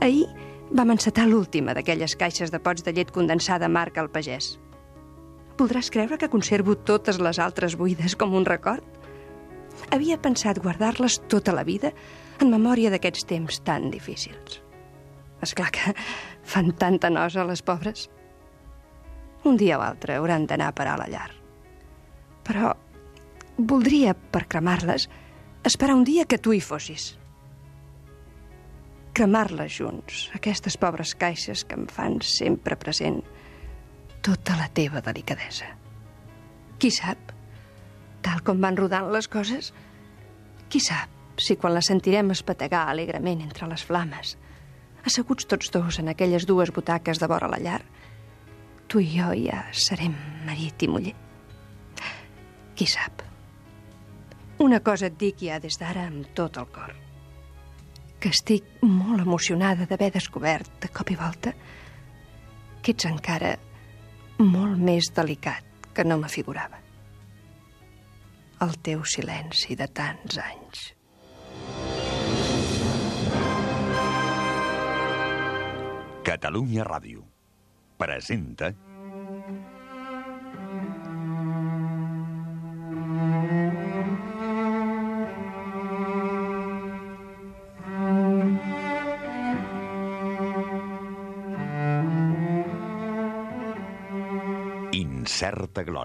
Ahir vam encetar l'última d'aquelles caixes de pots de llet condensada marca al pagès. Voldràs creure que conservo totes les altres buides com un record? Havia pensat guardar-les tota la vida en memòria d'aquests temps tan difícils. És clar que fan tanta nosa, les pobres. Un dia o altre hauran d'anar a parar a la llar. Però voldria, per cremar-les, esperar un dia que tu hi fossis. Cremar-les junts, aquestes pobres caixes que em fan sempre present tota la teva delicadesa. Qui sap, tal com van rodant les coses, qui sap si quan la sentirem espetegar alegrement entre les flames, asseguts tots dos en aquelles dues butaques de vora la llar, tu i jo ja serem marit i muller. Qui sap? Una cosa et dic ja des d'ara amb tot el cor. Que estic molt emocionada d'haver descobert, de cop i volta, que ets encara molt més delicat que no m'afigurava. El teu silenci de tants anys. Catalunya Ràdio presenta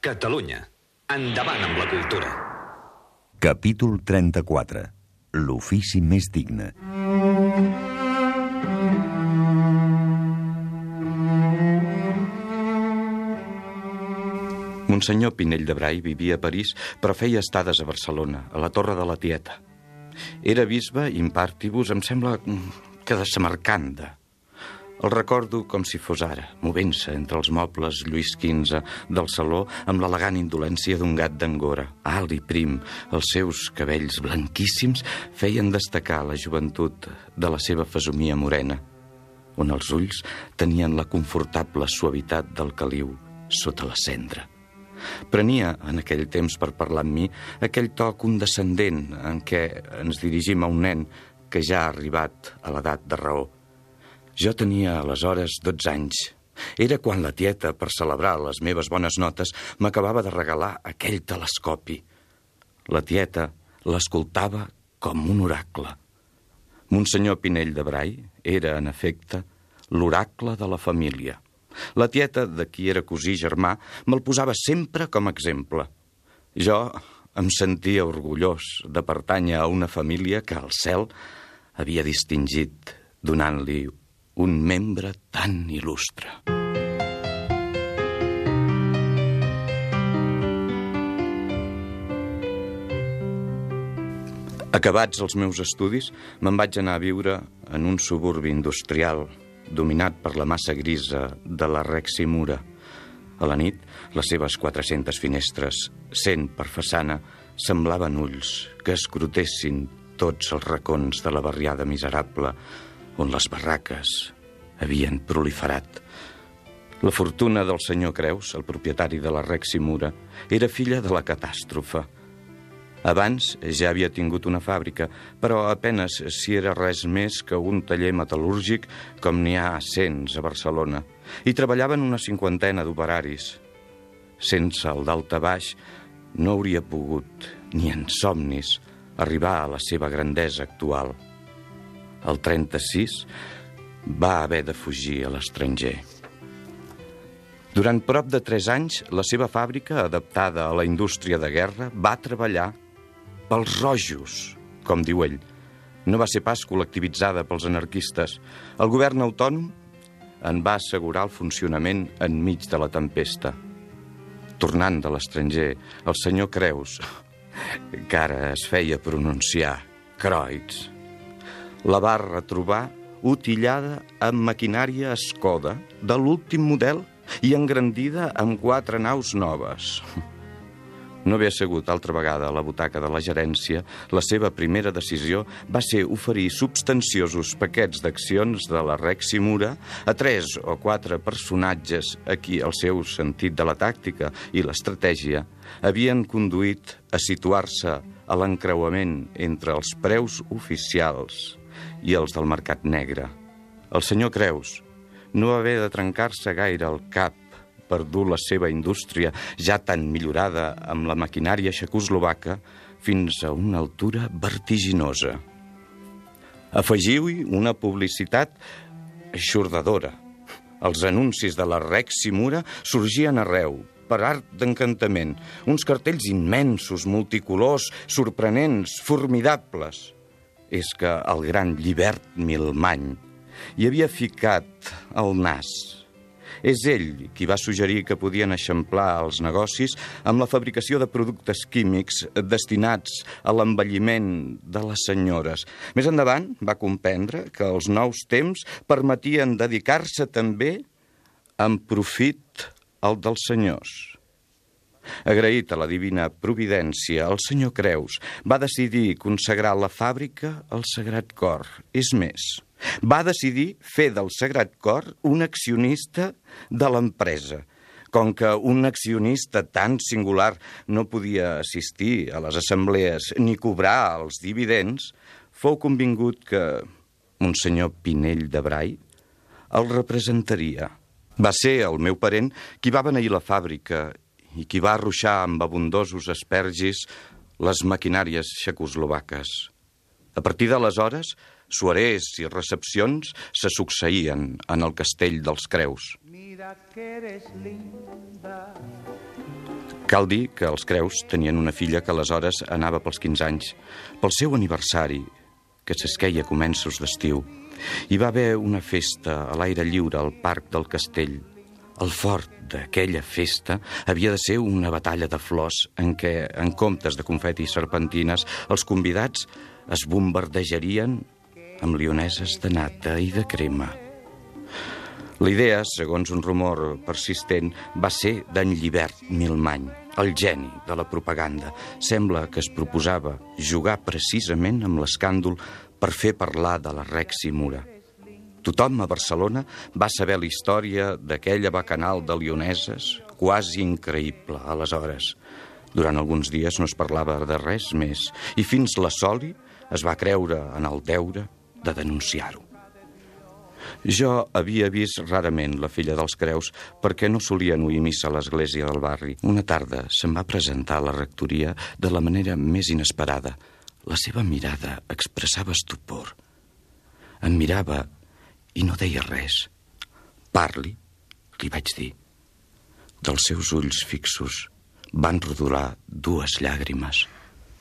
Catalunya. Endavant amb la cultura. Capítol 34. L'ofici més digne. Monsenyor Pinell de Brai vivia a París, però feia estades a Barcelona, a la Torre de la Tieta. Era bisbe impartibus, em sembla que de Samarcanda. El recordo com si fos ara, movent-se entre els mobles Lluís XV del saló amb l'elegant indolència d'un gat d'Angora. Alt i prim, els seus cabells blanquíssims feien destacar la joventut de la seva fesomia morena, on els ulls tenien la confortable suavitat del caliu sota la cendra. Prenia, en aquell temps per parlar amb mi, aquell to condescendent en què ens dirigim a un nen que ja ha arribat a l'edat de raó. Jo tenia aleshores 12 anys. Era quan la tieta, per celebrar les meves bones notes, m'acabava de regalar aquell telescopi. La tieta l'escoltava com un oracle. Monsenyor Pinell de Brai era, en efecte, l'oracle de la família. La tieta, de qui era cosí germà, me'l posava sempre com a exemple. Jo em sentia orgullós de pertànyer a una família que el cel havia distingit donant-li un membre tan il·lustre. Acabats els meus estudis, me'n vaig anar a viure en un suburbi industrial dominat per la massa grisa de la Reximura. A la nit, les seves 400 finestres, sent per façana, semblaven ulls que escrutessin tots els racons de la barriada miserable on les barraques havien proliferat. La fortuna del senyor Creus, el propietari de la Reximura, era filla de la catàstrofe – abans ja havia tingut una fàbrica, però apenes si era res més que un taller metal·lúrgic com n'hi ha cents a Barcelona, i treballaven una cinquantena d'operaris. Sense el d'alta baix no hauria pogut, ni en somnis, arribar a la seva grandesa actual. El 36 va haver de fugir a l'estranger. Durant prop de tres anys, la seva fàbrica, adaptada a la indústria de guerra, va treballar pels rojos, com diu ell. No va ser pas col·lectivitzada pels anarquistes. El govern autònom en va assegurar el funcionament enmig de la tempesta. Tornant de l'estranger, el senyor Creus, que ara es feia pronunciar Kreutz, la va retrobar utillada amb maquinària Skoda de l'últim model i engrandida amb quatre naus noves. No havia sigut altra vegada a la butaca de la gerència, la seva primera decisió va ser oferir substanciosos paquets d'accions de la Rex Simura a tres o quatre personatges a qui el seu sentit de la tàctica i l'estratègia havien conduït a situar-se a l'encreuament entre els preus oficials i els del mercat negre. El senyor Creus no va haver de trencar-se gaire el cap per dur la seva indústria, ja tan millorada amb la maquinària xecoslovaca, fins a una altura vertiginosa. Afegiu-hi una publicitat aixordadora. Els anuncis de la Rex Simura sorgien arreu, per art d'encantament. Uns cartells immensos, multicolors, sorprenents, formidables. És que el gran llibert Milmany hi havia ficat el nas és ell qui va suggerir que podien eixamplar els negocis amb la fabricació de productes químics destinats a l'envelliment de les senyores. Més endavant va comprendre que els nous temps permetien dedicar-se també amb profit al dels senyors. Agraït a la divina providència, el senyor Creus va decidir consagrar la fàbrica al Sagrat Cor. És més, va decidir fer del Sagrat Cor un accionista de l'empresa. Com que un accionista tan singular no podia assistir a les assemblees ni cobrar els dividends, fou convingut que un senyor Pinell de Brai el representaria. Va ser el meu parent qui va beneir la fàbrica i qui va arruixar amb abundosos espergis les maquinàries xecoslovaques. A partir d'aleshores, Suarés i recepcions se succeïen en el castell dels Creus. Cal dir que els Creus tenien una filla que aleshores anava pels 15 anys. Pel seu aniversari, que s'esqueia a començos d'estiu, hi va haver una festa a l'aire lliure al parc del castell. El fort d'aquella festa havia de ser una batalla de flors en què, en comptes de confeti i serpentines, els convidats es bombardejarien amb lioneses de nata i de crema. La idea, segons un rumor persistent, va ser d'en Llibert Milmany, el geni de la propaganda. Sembla que es proposava jugar precisament amb l'escàndol per fer parlar de la Rex i Mura. Tothom a Barcelona va saber la història d'aquella bacanal de lioneses, quasi increïble, aleshores. Durant alguns dies no es parlava de res més, i fins la Soli es va creure en el deure de denunciar-ho. Jo havia vist rarament la filla dels Creus perquè no solien oir missa a l'església del barri. Una tarda se'm va presentar a la rectoria de la manera més inesperada. La seva mirada expressava estupor. Em mirava i no deia res. Parli, li vaig dir. Dels seus ulls fixos van rodolar dues llàgrimes.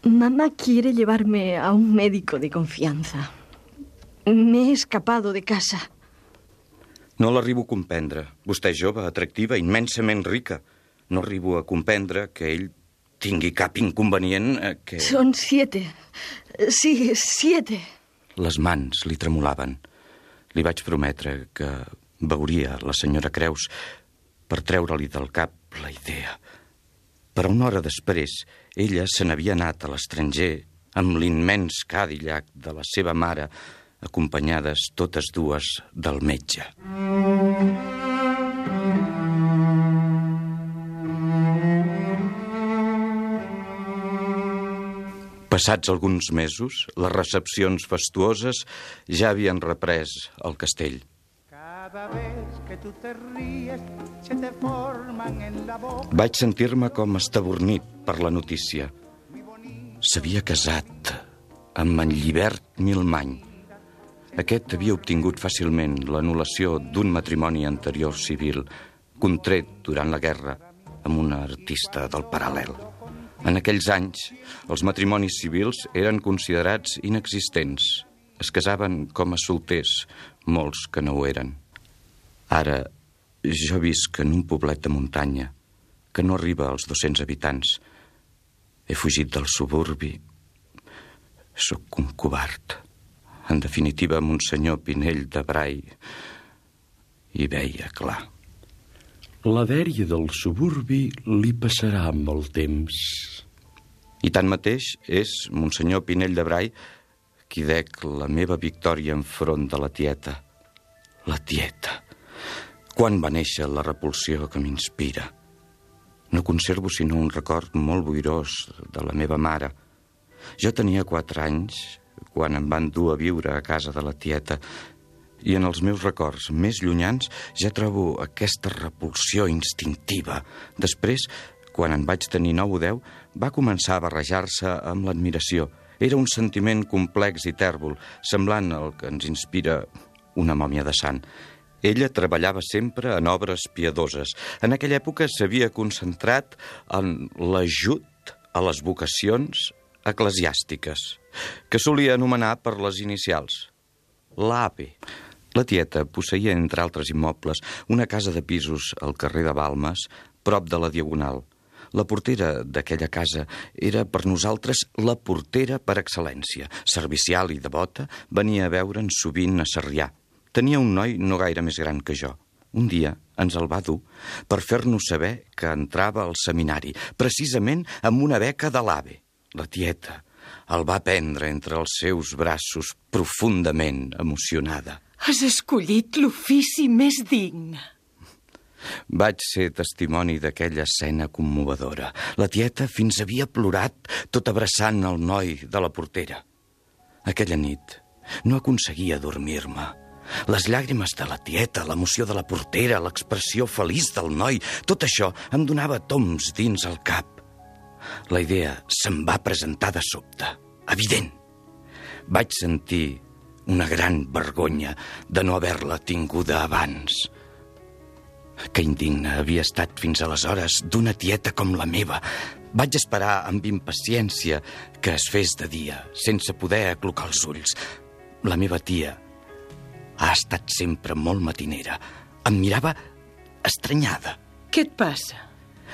Mamá quiere llevarme a un médico de confianza. M'he escapado de casa. No l'arribo a comprendre. Vostè és jove, atractiva, immensament rica. No arribo a comprendre que ell tingui cap inconvenient eh, que... Son siete. Sí, siete. Les mans li tremolaven. Li vaig prometre que veuria la senyora Creus per treure-li del cap la idea. Però una hora després, ella se n'havia anat a l'estranger amb l'immens Cadillac de la seva mare acompanyades totes dues del metge. Passats alguns mesos, les recepcions fastuoses ja havien reprès el castell. Vaig sentir-me com estabornit per la notícia. S'havia casat amb en Llibert Milmany, Aquest havia obtingut fàcilment l'anul·lació d'un matrimoni anterior civil contret durant la guerra amb una artista del paral·lel. En aquells anys, els matrimonis civils eren considerats inexistents. Es casaven com a solters, molts que no ho eren. Ara, jo visc en un poblet de muntanya que no arriba als 200 habitants. He fugit del suburbi. Sóc un covard. En definitiva, Monsenyor Pinell de Brai hi veia clar. La dèria del suburbi li passarà amb el temps. I tanmateix és Monsenyor Pinell de Brai qui dec la meva victòria enfront de la tieta. La tieta. Quan va néixer la repulsió que m'inspira? No conservo sinó un record molt boirós de la meva mare. Jo tenia quatre anys quan em van dur a viure a casa de la tieta i en els meus records més llunyans ja trobo aquesta repulsió instintiva. Després, quan en vaig tenir 9 o 10, va començar a barrejar-se amb l'admiració. Era un sentiment complex i tèrbol, semblant al que ens inspira una mòmia de sant. Ella treballava sempre en obres piadoses. En aquella època s'havia concentrat en l'ajut a les vocacions eclesiàstiques, que solia anomenar per les inicials, l'APE. La tieta posseïa, entre altres immobles, una casa de pisos al carrer de Balmes, prop de la Diagonal. La portera d'aquella casa era per nosaltres la portera per excel·lència. Servicial i devota, venia a veure'n sovint a Sarrià. Tenia un noi no gaire més gran que jo. Un dia ens el va dur per fer-nos saber que entrava al seminari, precisament amb una beca de l'AVE. La tieta el va prendre entre els seus braços profundament emocionada. Has escollit l'ofici més digne. Vaig ser testimoni d'aquella escena commovedora. La tieta fins havia plorat, tot abraçant el noi de la portera. Aquella nit no aconseguia dormir-me. Les llàgrimes de la tieta, l'emoció de la portera, l'expressió feliç del noi, tot això em donava toms dins el cap. La idea se'm va presentar de sobte, evident. Vaig sentir una gran vergonya de no haver-la tinguda abans. Que indigna havia estat fins aleshores d'una tieta com la meva. Vaig esperar amb impaciència que es fes de dia, sense poder aclocar els ulls. La meva tia ha estat sempre molt matinera. Em mirava estranyada. Què et passa?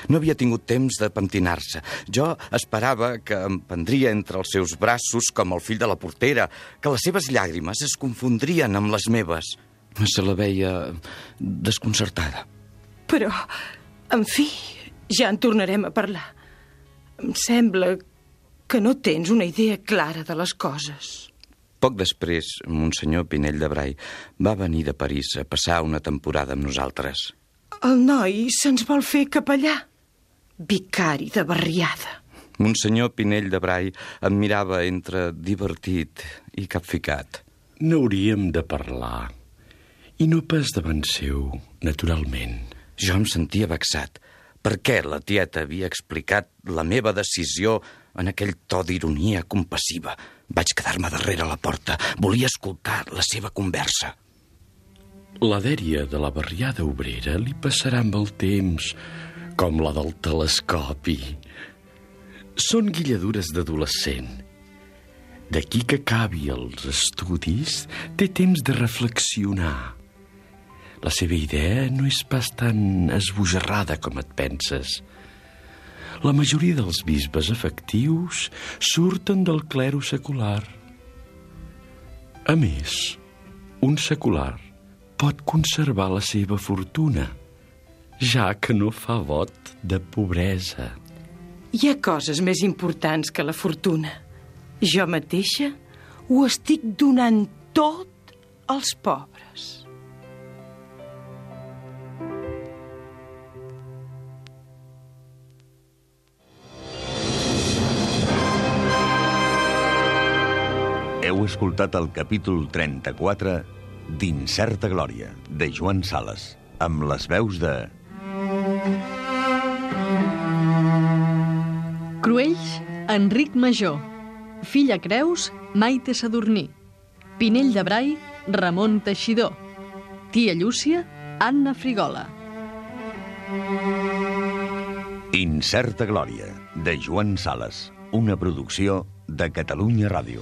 No havia tingut temps de pentinar-se. Jo esperava que em prendria entre els seus braços com el fill de la portera, que les seves llàgrimes es confondrien amb les meves. Se la veia desconcertada. Però, en fi, ja en tornarem a parlar. Em sembla que no tens una idea clara de les coses. Poc després, Monsenyor Pinell de Brai va venir de París a passar una temporada amb nosaltres. El noi se'ns vol fer capellà. Vicari de barriada. Monsenyor Pinell de Brai em mirava entre divertit i capficat. N'hauríem de parlar. I no pas davant seu, naturalment. Jo em sentia vexat. Per què la tieta havia explicat la meva decisió en aquell to d'ironia compassiva? Vaig quedar-me darrere la porta. Volia escoltar la seva conversa. La dèria de la barriada obrera li passarà amb el temps com la del telescopi. Són guilladures d'adolescent. D'aquí que acabi els estudis, té temps de reflexionar. La seva idea no és pas tan esbojarrada com et penses. La majoria dels bisbes efectius surten del clero secular. A més, un secular pot conservar la seva fortuna, ja que no fa vot de pobresa. Hi ha coses més importants que la fortuna. Jo mateixa ho estic donant tot als pobres. Heu escoltat el capítol 34 d'Incerta Glòria, de Joan Sales, amb les veus de... Cruells, Enric Major. Filla Creus, Maite Sadurní. Pinell de Brai, Ramon Teixidor. Tia Llúcia, Anna Frigola. Incerta Glòria, de Joan Sales. Una producció de Catalunya Ràdio.